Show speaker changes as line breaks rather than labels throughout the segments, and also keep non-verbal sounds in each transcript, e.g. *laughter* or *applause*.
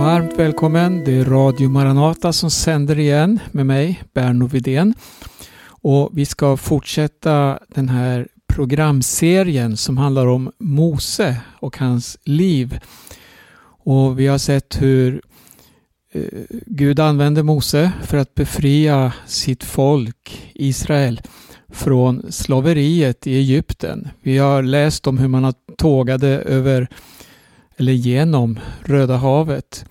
Varmt välkommen. Det är Radio Maranata som sänder igen med mig, Berno Vidén. Och vi ska fortsätta den här programserien som handlar om Mose och hans liv. Och vi har sett hur eh, Gud använde Mose för att befria sitt folk Israel från slaveriet i Egypten. Vi har läst om hur man tågade över eller genom Röda havet.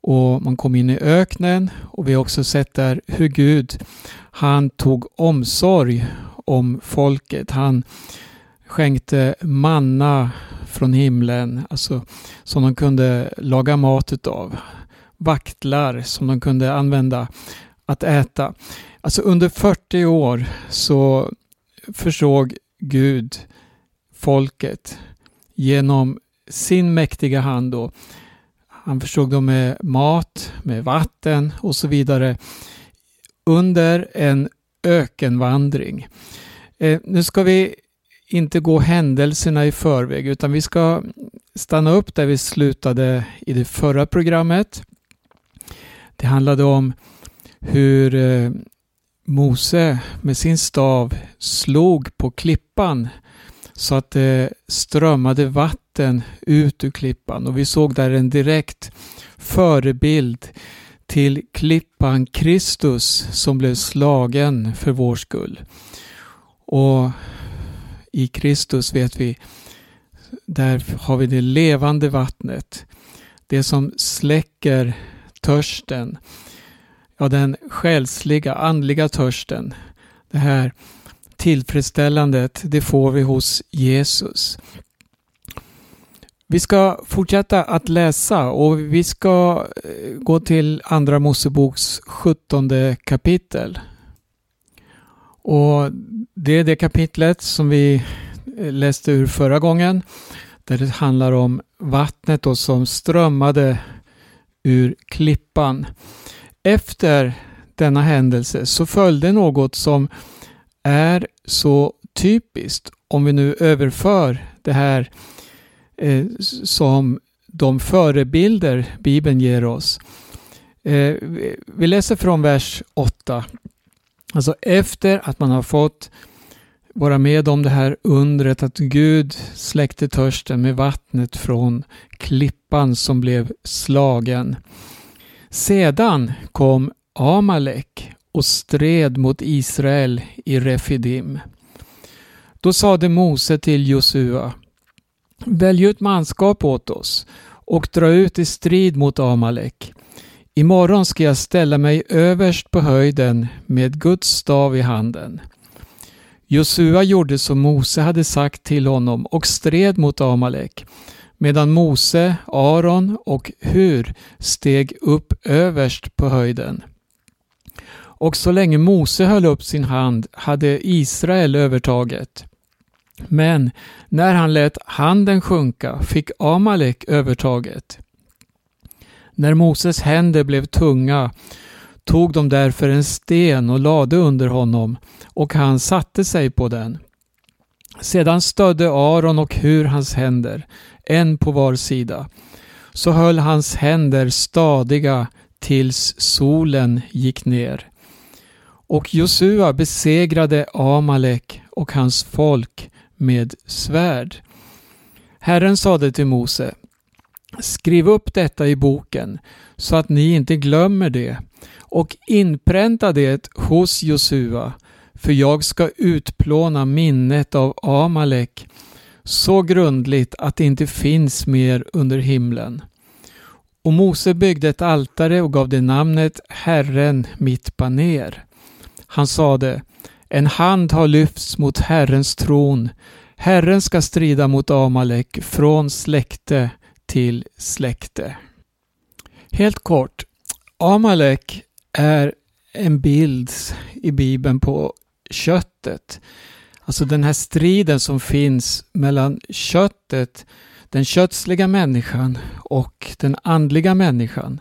Och man kom in i öknen och vi har också sett där hur Gud han tog omsorg om folket. Han skänkte manna från himlen, alltså som de kunde laga mat utav. Vaktlar som de kunde använda att äta. Alltså under 40 år så försåg Gud folket genom sin mäktiga hand då. Han försåg dem med mat, med vatten och så vidare under en ökenvandring. Eh, nu ska vi inte gå händelserna i förväg utan vi ska stanna upp där vi slutade i det förra programmet. Det handlade om hur eh, Mose med sin stav slog på klippan så att det strömmade vatten ut ur klippan och vi såg där en direkt förebild till klippan Kristus som blev slagen för vår skull. Och i Kristus vet vi, där har vi det levande vattnet. Det som släcker törsten. Ja, den själsliga, andliga törsten. Det här tillfredsställandet, det får vi hos Jesus. Vi ska fortsätta att läsa och vi ska eh, gå till Andra Moseboks 17 kapitel. Och Det är det kapitlet som vi eh, läste ur förra gången. Där det handlar om vattnet då som strömmade ur klippan. Efter denna händelse så följde något som är så typiskt om vi nu överför det här eh, som de förebilder Bibeln ger oss. Eh, vi läser från vers 8. Alltså efter att man har fått vara med om det här undret att Gud släckte törsten med vattnet från klippan som blev slagen. Sedan kom Amalek och stred mot Israel i Refidim. Då sade Mose till Josua Välj ut manskap åt oss och dra ut i strid mot Amalek. Imorgon ska jag ställa mig överst på höjden med Guds stav i handen. Josua gjorde som Mose hade sagt till honom och stred mot Amalek medan Mose, Aron och Hur steg upp överst på höjden. Och så länge Mose höll upp sin hand hade Israel övertaget. Men när han lät handen sjunka fick Amalek övertaget. När Moses händer blev tunga tog de därför en sten och lade under honom och han satte sig på den. Sedan stödde Aron och Hur hans händer, en på var sida. Så höll hans händer stadiga tills solen gick ner. Och Josua besegrade Amalek och hans folk med svärd. Herren sade till Mose Skriv upp detta i boken så att ni inte glömmer det och inpränta det hos Josua för jag ska utplåna minnet av Amalek så grundligt att det inte finns mer under himlen. Och Mose byggde ett altare och gav det namnet Herren mitt baner. Han sade en hand har lyfts mot Herrens tron. Herren ska strida mot Amalek från släkte till släkte. Helt kort. Amalek är en bild i Bibeln på köttet. Alltså den här striden som finns mellan köttet, den kötsliga människan och den andliga människan.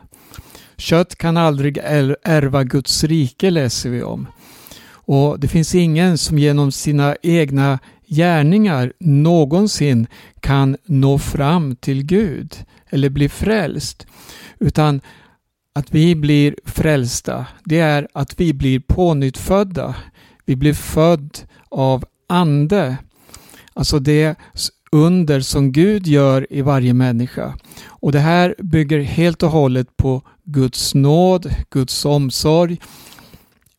Kött kan aldrig ärva Guds rike läser vi om. Och det finns ingen som genom sina egna gärningar någonsin kan nå fram till Gud eller bli frälst. Utan att vi blir frälsta, det är att vi blir pånyttfödda. Vi blir född av ande. Alltså det under som Gud gör i varje människa. Och det här bygger helt och hållet på Guds nåd, Guds omsorg,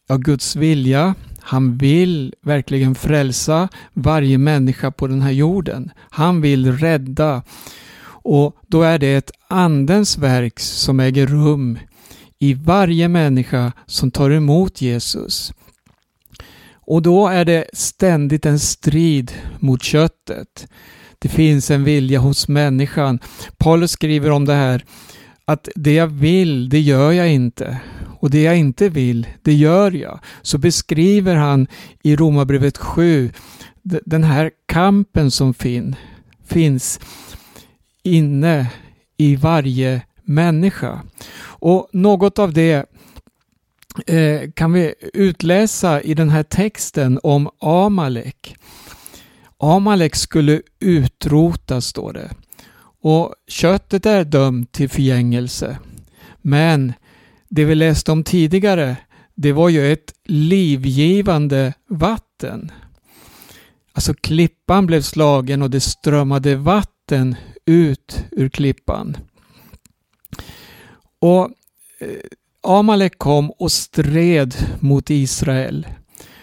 ja, Guds vilja. Han vill verkligen frälsa varje människa på den här jorden. Han vill rädda. Och då är det ett andens verk som äger rum i varje människa som tar emot Jesus. Och då är det ständigt en strid mot köttet. Det finns en vilja hos människan. Paulus skriver om det här att det jag vill, det gör jag inte. Och det jag inte vill, det gör jag. Så beskriver han i Romarbrevet 7 den här kampen som fin, finns inne i varje människa. Och något av det eh, kan vi utläsa i den här texten om Amalek. Amalek skulle utrotas, står det. Och köttet är dömt till förgängelse. Men det vi läste om tidigare, det var ju ett livgivande vatten. Alltså klippan blev slagen och det strömmade vatten ut ur klippan. Och eh, Amalek kom och stred mot Israel.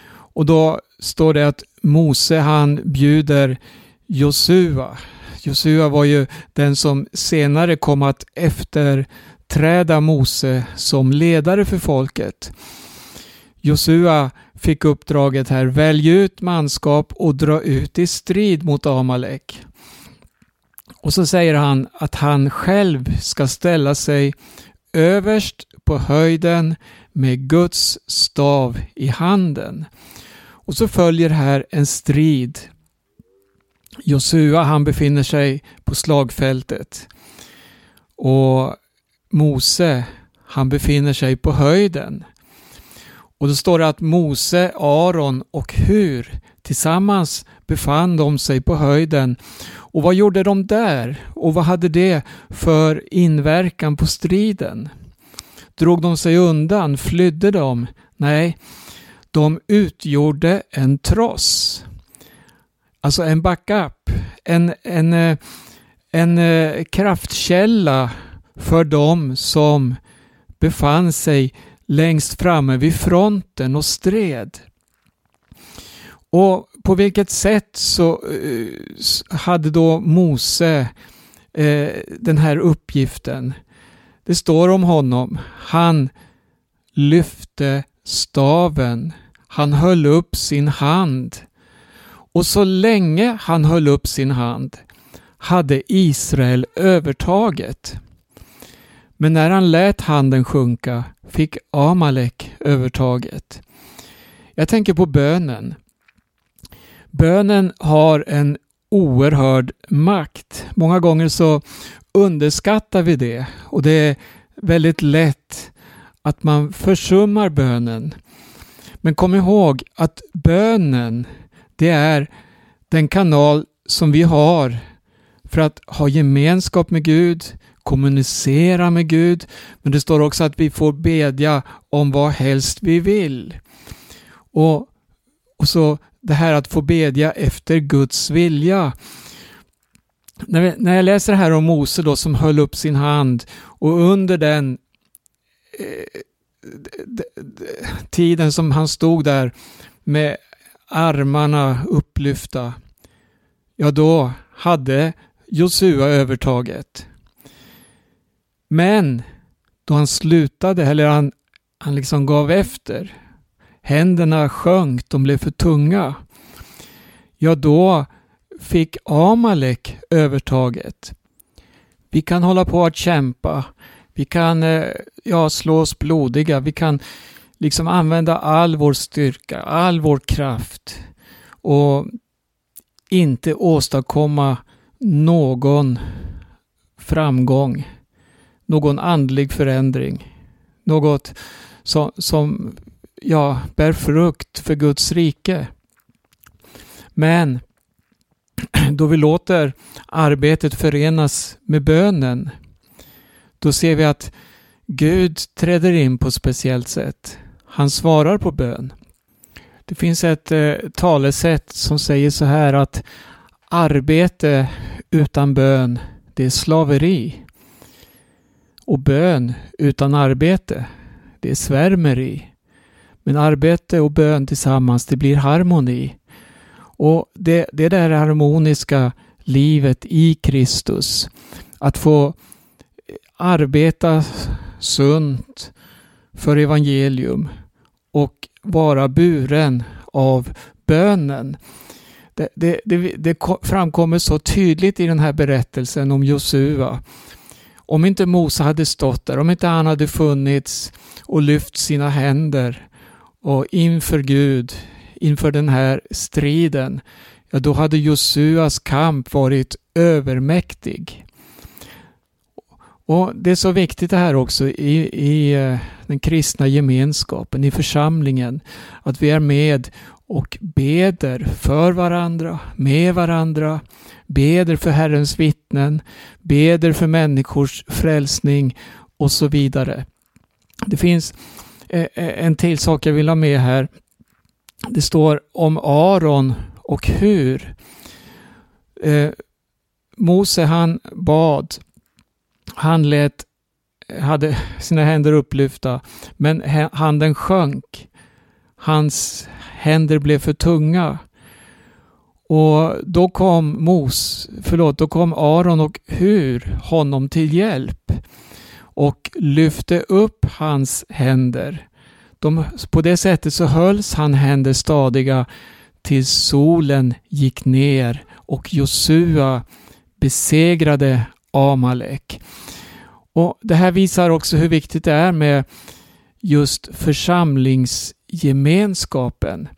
Och då står det att Mose han bjuder Josua. Josua var ju den som senare kom att efter efterträda Mose som ledare för folket. Josua fick uppdraget här, välj ut manskap och dra ut i strid mot Amalek. Och så säger han att han själv ska ställa sig överst på höjden med Guds stav i handen. Och så följer här en strid. Josua han befinner sig på slagfältet. Och Mose han befinner sig på höjden. Och då står det att Mose, Aron och Hur tillsammans befann de sig på höjden. Och vad gjorde de där? Och vad hade det för inverkan på striden? Drog de sig undan? Flydde de? Nej, de utgjorde en tross. Alltså en backup, en, en, eh, en, en kraftkälla för dem som befann sig längst framme vid fronten och stred. Och på vilket sätt så eh, hade då Mose eh, den här uppgiften? Det står om honom. Han lyfte staven. Han höll upp sin hand. Och så länge han höll upp sin hand hade Israel övertaget. Men när han lät handen sjunka fick Amalek övertaget. Jag tänker på bönen. Bönen har en oerhörd makt. Många gånger så underskattar vi det och det är väldigt lätt att man försummar bönen. Men kom ihåg att bönen det är den kanal som vi har för att ha gemenskap med Gud, kommunicera med Gud, men det står också att vi får bedja om vad helst vi vill. Och, och så det här att få bedja efter Guds vilja. När, vi, när jag läser det här om Mose då som höll upp sin hand och under den eh, tiden som han stod där med armarna upplyfta, ja då hade Josua övertaget. Men då han slutade, eller han, han liksom gav efter, händerna sjönk, de blev för tunga, ja då fick Amalek övertaget. Vi kan hålla på att kämpa, vi kan eh, ja, slå oss blodiga, vi kan liksom använda all vår styrka, all vår kraft och inte åstadkomma någon framgång, någon andlig förändring, något som, som ja, bär frukt för Guds rike. Men *clears throat* då vi låter arbetet förenas med bönen, då ser vi att Gud träder in på ett speciellt sätt. Han svarar på bön. Det finns ett eh, talesätt som säger så här att arbete utan bön, det är slaveri. Och bön utan arbete, det är svärmeri. Men arbete och bön tillsammans, det blir harmoni. Och det, det är det här harmoniska livet i Kristus. Att få arbeta sunt för evangelium och vara buren av bönen. Det, det, det, det, framkommer så tydligt i den här berättelsen om Josua. Om inte Mose hade stått där, om inte han hade funnits och lyft sina händer och inför Gud, inför den här striden, ja då hade Josuas kamp varit övermäktig. Och Det är så viktigt det här också i, i eh, den kristna gemenskapen, i församlingen, att vi är med och beder för varandra, med varandra, beder för Herrens vittnen, beder för människors frälsning och så vidare. Det finns eh, eh, en till sak jag vill ha med här. Det står om Aron och hur. Eh, Mose han bad han lät, hade sina händer upplyfta, men handen sjönk. Hans händer blev för tunga. Och då kom Mos, förlåt, då kom Aron och Hur honom till hjälp och lyfte upp hans händer. De, på det sättet så hölls han händer stadiga tills solen gick ner och Josua besegrade Amalek. Och Det här visar också hur viktigt det är med just församlingsgemenskapen.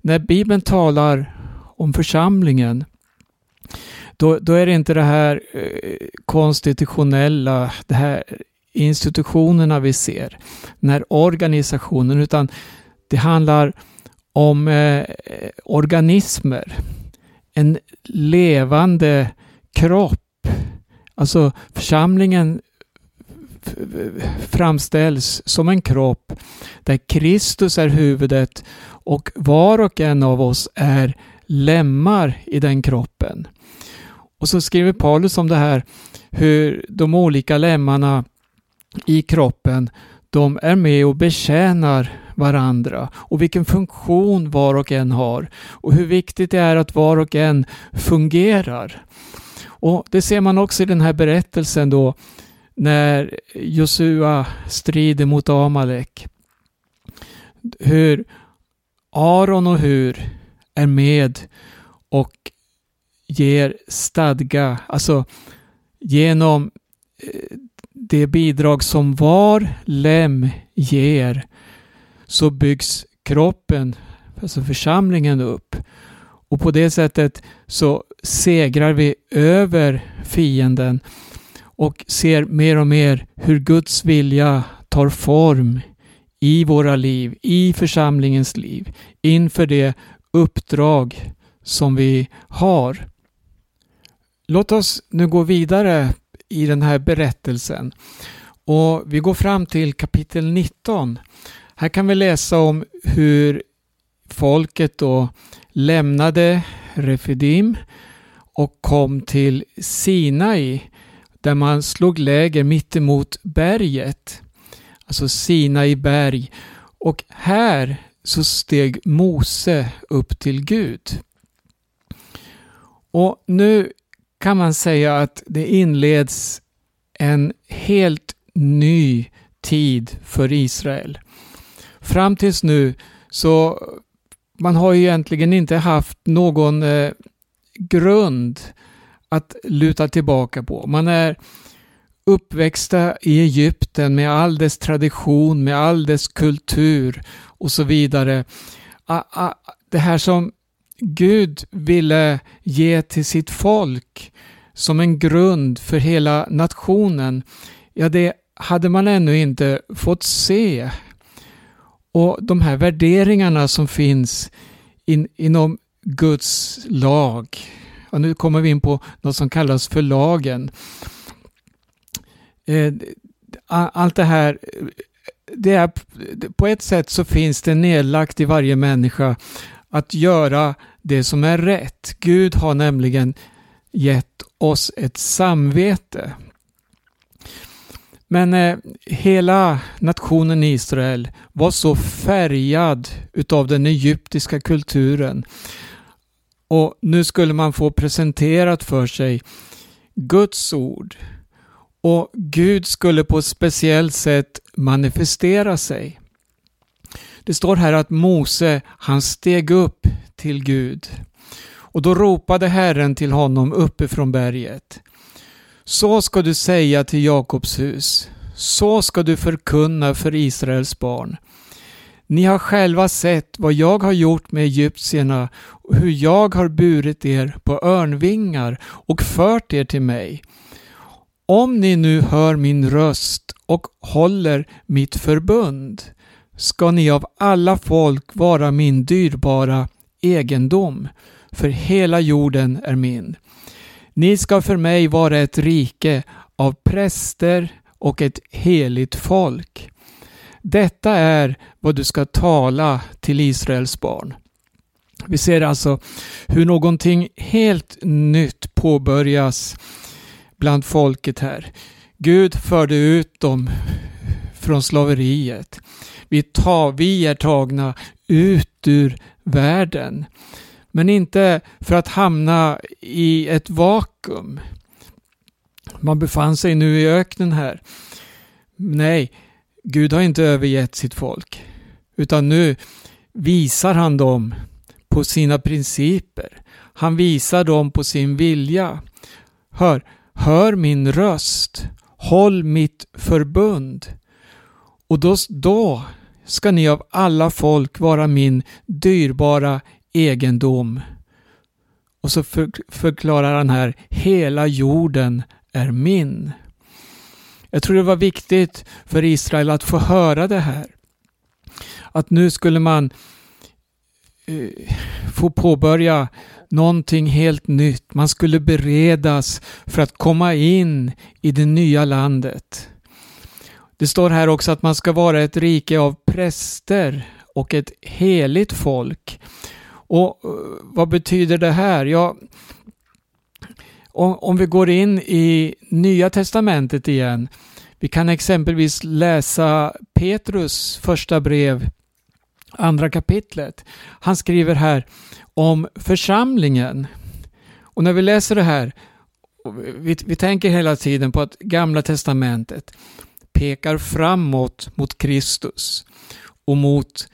När Bibeln talar om församlingen då, då är det inte det här eh, konstitutionella, det här institutionerna vi ser, den här organisationen, utan det handlar om eh, organismer. En levande kropp Alltså församlingen framställs som en kropp där Kristus är huvudet och var och en av oss är lemmar i den kroppen. Och så skriver Paulus om det här hur de olika lemmarna i kroppen de är med och betjänar varandra och vilken funktion var och en har och hur viktigt det är att var och en fungerar. Och Det ser man också i den här berättelsen då när Josua strider mot Amalek. Hur Aron och Hur är med och ger stadga, alltså genom eh, det bidrag som var lem ger så byggs kroppen, alltså församlingen upp. Och på det sättet så segrar vi över fienden och ser mer och mer hur Guds vilja tar form i våra liv, i församlingens liv, inför det uppdrag som vi har. Låt oss nu gå vidare i den här berättelsen och vi går fram till kapitel 19. Här kan vi läsa om hur folket då lämnade Refidim och kom till Sinai där man slog läger mittemot berget. Alltså Sinai berg. Och här så steg Mose upp till Gud. Och nu kan man säga att det inleds en helt ny tid för Israel. Fram tills nu så man har ju egentligen inte haft någon eh, grund att luta tillbaka på. Man är uppväxta i Egypten med all dess tradition, med all dess kultur och så vidare. Det här som Gud ville ge till sitt folk som en grund för hela nationen, ja det hade man ännu inte fått se. Och de här värderingarna som finns in, inom Guds lag och nu kommer vi in på något som kallas för lagen. Eh, allt det här, det är, på ett sätt så finns det nedlagt i varje människa att göra det som är rätt. Gud har nämligen gett oss ett samvete. Men eh, hela nationen Israel var så färgad utav den egyptiska kulturen. Och nu skulle man få presenterat för sig Guds ord. Och Gud skulle på ett speciellt sätt manifestera sig. Det står här att Mose, han steg upp till Gud. Och då ropade Herren till honom uppifrån berget. Så ska du säga till Jakobs hus. Så ska du förkunna för Israels barn. Ni har själva sett vad jag har gjort med egyptierna och hur jag har burit er på örnvingar och fört er till mig. Om ni nu hör min röst och håller mitt förbund ska ni av alla folk vara min dyrbara egendom, för hela jorden är min. Ni ska för mig vara ett rike av präster och ett heligt folk. Detta är vad du ska tala till Israels barn. Vi ser alltså hur någonting helt nytt påbörjas bland folket här. Gud förde ut dem från slaveriet. Vi, tar, vi är tagna ut ur världen. Men inte för att hamna i ett vakuum. Man befann sig nu i öknen här. Nej, Gud har inte övergett sitt folk. Utan nu visar han dem på sina principer. Han visar dem på sin vilja. Hör, hör min röst. Håll mitt förbund. Och då, då ska ni av alla folk vara min dyrbara egendom. Och så för, förklarar han här, hela jorden är min. Jag tror det var viktigt för Israel att få höra det här. Att nu skulle man eh, få påbörja någonting helt nytt. Man skulle beredas för att komma in i det nya landet. Det står här också att man ska vara ett rike av präster och ett heligt folk. Och eh, vad betyder det här? Ja, om, om vi går in i Nya Testamentet igen. Vi kan exempelvis läsa Petrus första brev, andra kapitlet. Han skriver här om församlingen. Och när vi läser det här, vi, vi tänker hela tiden på att Gamla Testamentet pekar framåt mot Kristus och mot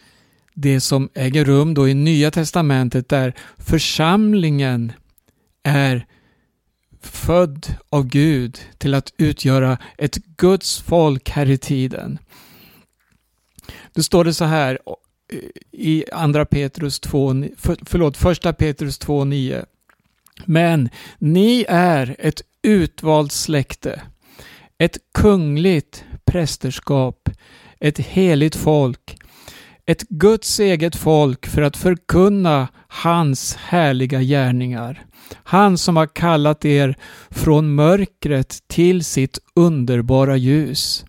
det som äger rum då i Nya Testamentet där församlingen är född av Gud till att utgöra ett Guds folk här i tiden. Då står det så här i andra Petrus 2, förlåt, första Petrus 2.9. Men ni är ett utvalt släkte, ett kungligt prästerskap, ett heligt folk, ett Guds eget folk för att förkunna hans härliga gärningar. Han som har kallat er från mörkret till sitt underbara ljus.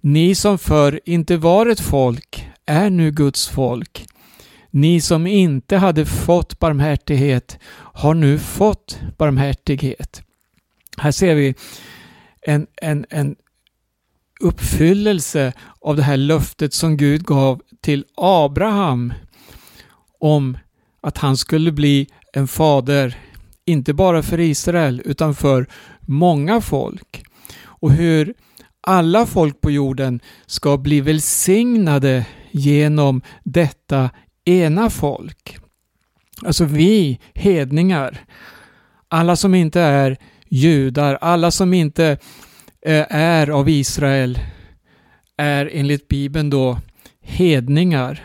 Ni som förr inte var ett folk är nu Guds folk. Ni som inte hade fått barmhärtighet har nu fått barmhärtighet. Här ser vi en, en, en uppfyllelse av det här löftet som Gud gav till Abraham om att han skulle bli en fader, inte bara för Israel utan för många folk. Och hur alla folk på jorden ska bli välsignade genom detta ena folk. Alltså vi hedningar, alla som inte är judar, alla som inte eh, är av Israel är enligt Bibeln då hedningar.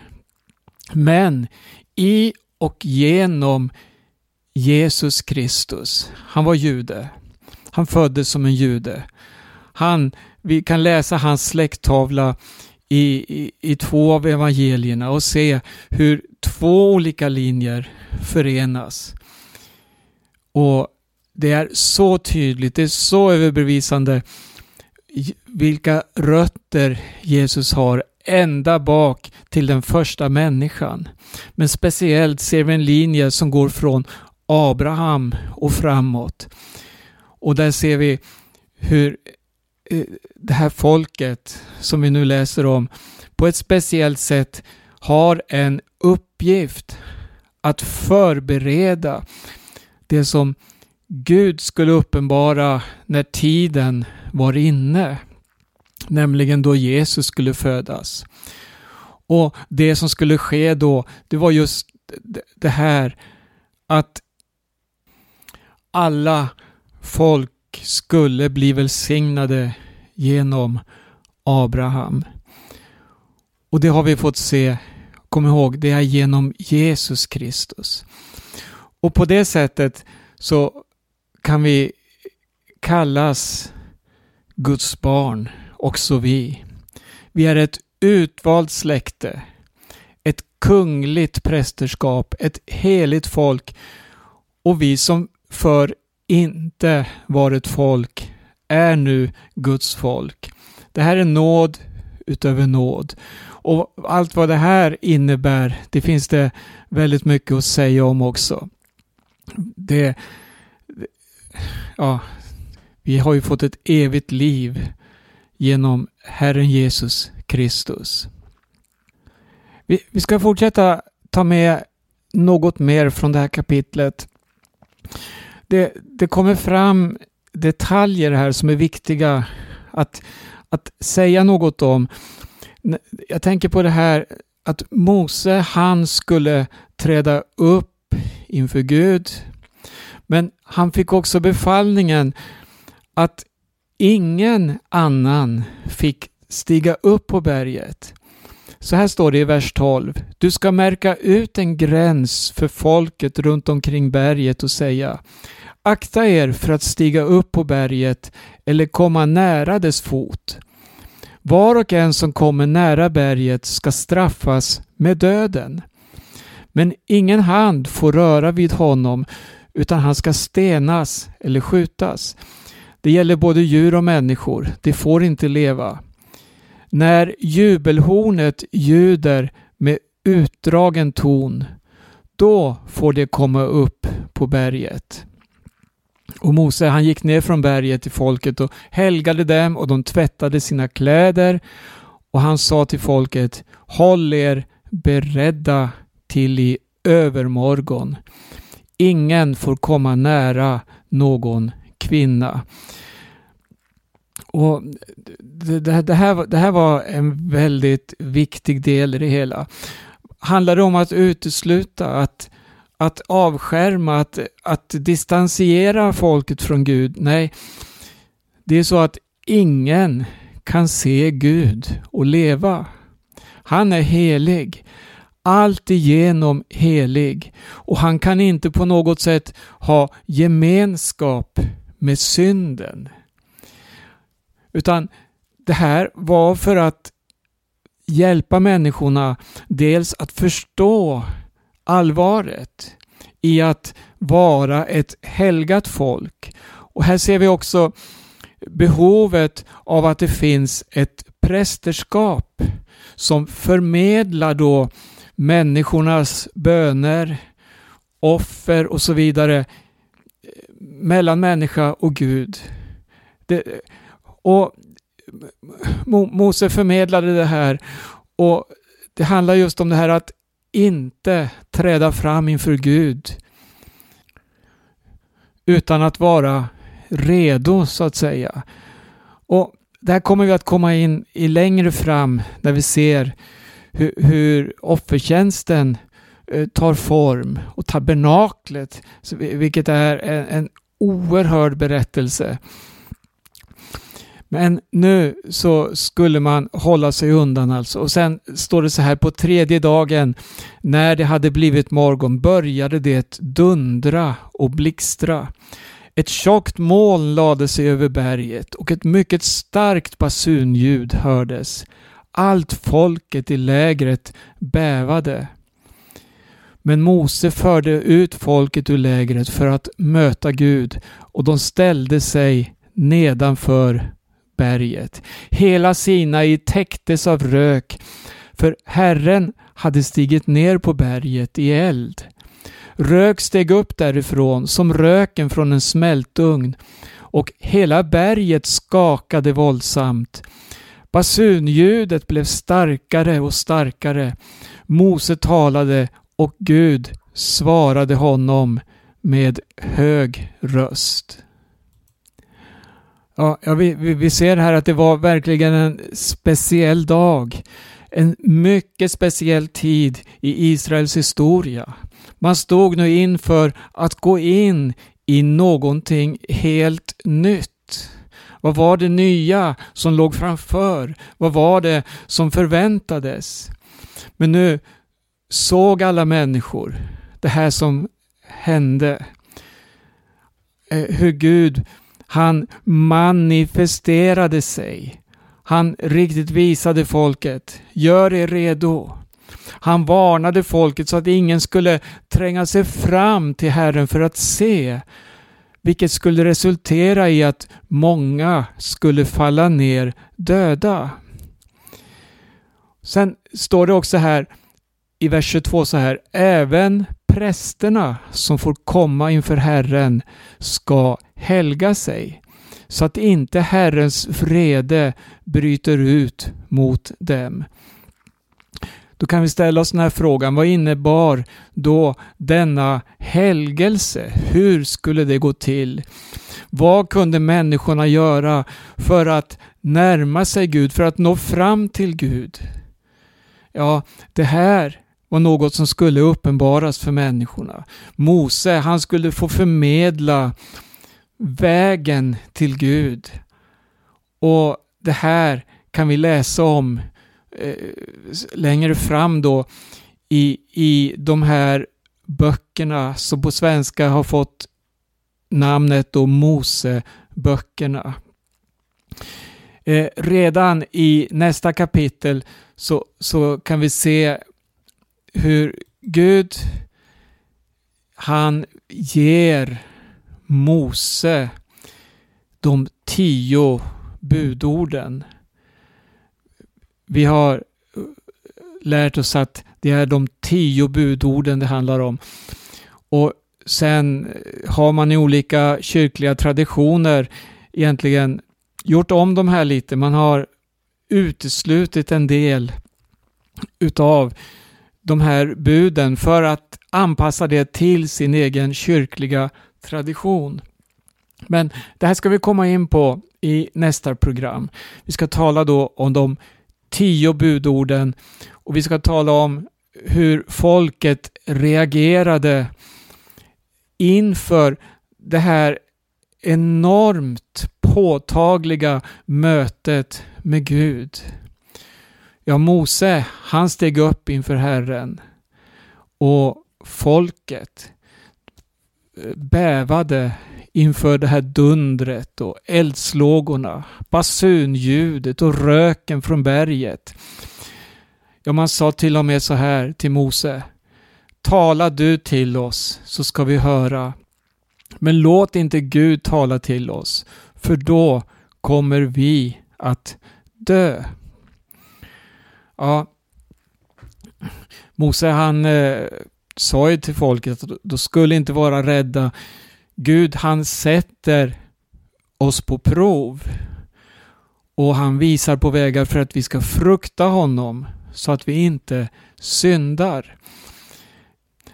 Men i och genom Jesus Kristus, han var jude. Han föddes som en jude. Han, vi kan läsa hans släkttavla i, i, i två av evangelierna och se hur två olika linjer förenas. Och det är så tydligt, det är så överbevisande vilka rötter Jesus har ända bak till den första människan. Men speciellt ser vi en linje som går från Abraham och framåt. Och där ser vi hur Eh, det här folket som vi nu läser om på ett speciellt sätt har en uppgift att förbereda det som Gud skulle uppenbara när tiden var inne. Nämligen då Jesus skulle födas. Och det som skulle ske då, det var just det här att alla folk skulle bli välsignade genom Abraham. Och det har vi fått se, kom ihåg, det är genom Jesus Kristus. Och på det sättet så kan vi kallas Guds barn, också vi. Vi är ett utvalt släkte, ett kungligt prästerskap, ett heligt folk och vi som för inte varit folk är nu Guds folk. Det här är nåd utöver nåd. Och allt vad det här innebär, det finns det väldigt mycket att säga om också. Det, ja, vi har ju fått ett evigt liv genom Herren Jesus Kristus. Vi, vi ska fortsätta ta med något mer från det här kapitlet. Det, det kommer fram detaljer här som är viktiga att, att säga något om. Jag tänker på det här att Mose, han skulle träda upp inför Gud. Men han fick också befallningen att ingen annan fick stiga upp på berget. Så här står det i vers 12. Du ska märka ut en gräns för folket runt omkring berget och säga Akta er för att stiga upp på berget eller komma nära dess fot. Var och en som kommer nära berget ska straffas med döden. Men ingen hand får röra vid honom utan han ska stenas eller skjutas. Det gäller både djur och människor, de får inte leva. När jubelhornet ljuder med utdragen ton, då får det komma upp på berget. Och Mose han gick ner från berget till folket och helgade dem och de tvättade sina kläder. Och han sa till folket, håll er beredda till i övermorgon. Ingen får komma nära någon kvinna. Och det, det, här, det här var en väldigt viktig del i det hela. Handlar det om att utesluta, att, att avskärma, att, att distansiera folket från Gud? Nej, det är så att ingen kan se Gud och leva. Han är helig alltigenom helig och han kan inte på något sätt ha gemenskap med synden. Utan det här var för att hjälpa människorna dels att förstå allvaret i att vara ett helgat folk. Och här ser vi också behovet av att det finns ett prästerskap som förmedlar då människornas böner, offer och så vidare eh, mellan människa och Gud. Det, och Mose förmedlade det här och det handlar just om det här att inte träda fram inför Gud utan att vara redo så att säga. Och där kommer vi att komma in i längre fram när vi ser hur, hur offertjänsten eh, tar form och tabernaklet, vilket är en, en oerhörd berättelse. Men nu så skulle man hålla sig undan alltså. Och sen står det så här på tredje dagen när det hade blivit morgon började det dundra och blixtra. Ett tjockt moln lade sig över berget och ett mycket starkt basunljud hördes. Allt folket i lägret bävade. Men Mose förde ut folket ur lägret för att möta Gud och de ställde sig nedanför berget. Hela Sinai täcktes av rök för Herren hade stigit ner på berget i eld. Rök steg upp därifrån som röken från en smältugn och hela berget skakade våldsamt. Basunljudet blev starkare och starkare. Mose talade och Gud svarade honom med hög röst. Ja, vi, vi ser här att det var verkligen en speciell dag. En mycket speciell tid i Israels historia. Man stod nu inför att gå in i någonting helt nytt. Vad var det nya som låg framför? Vad var det som förväntades? Men nu såg alla människor det här som hände. Eh, hur Gud, han manifesterade sig. Han riktigt visade folket, gör er redo. Han varnade folket så att ingen skulle tränga sig fram till Herren för att se, vilket skulle resultera i att många skulle falla ner döda. Sen står det också här i vers 22 så här, även prästerna som får komma inför Herren ska helga sig så att inte Herrens vrede bryter ut mot dem. Då kan vi ställa oss den här frågan, vad innebar då denna helgelse? Hur skulle det gå till? Vad kunde människorna göra för att närma sig Gud, för att nå fram till Gud? Ja, det här var något som skulle uppenbaras för människorna. Mose, han skulle få förmedla vägen till Gud. Och det här kan vi läsa om eh, längre fram då i, i de här böckerna som på svenska har fått namnet då Moseböckerna. Eh, redan i nästa kapitel så, så kan vi se hur Gud han ger Mose de tio budorden. Vi har eh, lärt oss att det är de tio budorden det handlar om. Och sen eh, har man i olika kyrkliga traditioner egentligen gjort om de här lite. Man har uteslutit en del utav de här buden för att anpassa det till sin egen kyrkliga tradition. Men det här ska vi komma in på i nästa program. Vi ska tala då om de tio budorden och vi ska tala om hur folket reagerade inför det här enormt påtagliga mötet med Gud. Ja, Mose, han steg upp inför Herren och folket bävade inför det här dundret och eldslågorna, basunljudet och röken från berget. Ja, man sa till och med så här till Mose. Tala du till oss så ska vi höra. Men låt inte Gud tala till oss, för då kommer vi att dö. Ja, Mose han eh, sa ju till folket att de skulle inte vara rädda. Gud han sätter oss på prov och han visar på vägar för att vi ska frukta honom så att vi inte syndar.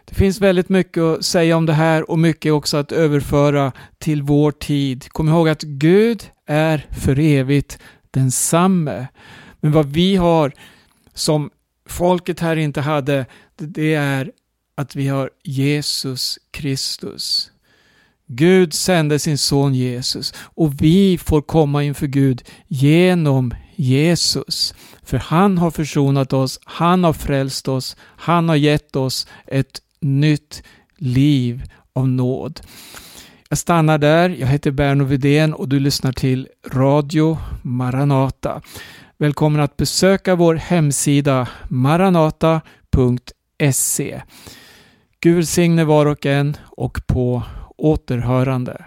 Det finns väldigt mycket att säga om det här och mycket också att överföra till vår tid. Kom ihåg att Gud är för evigt densamme. Men vad vi har som folket här inte hade, det är att vi har Jesus Kristus. Gud sände sin son Jesus och vi får komma inför Gud genom Jesus. För han har försonat oss, han har frälst oss, han har gett oss ett nytt liv av nåd. Jag stannar där. Jag heter Berno Vidén och du lyssnar till Radio Maranata. Välkommen att besöka vår hemsida maranata.se. Gud signe var och en och på återhörande.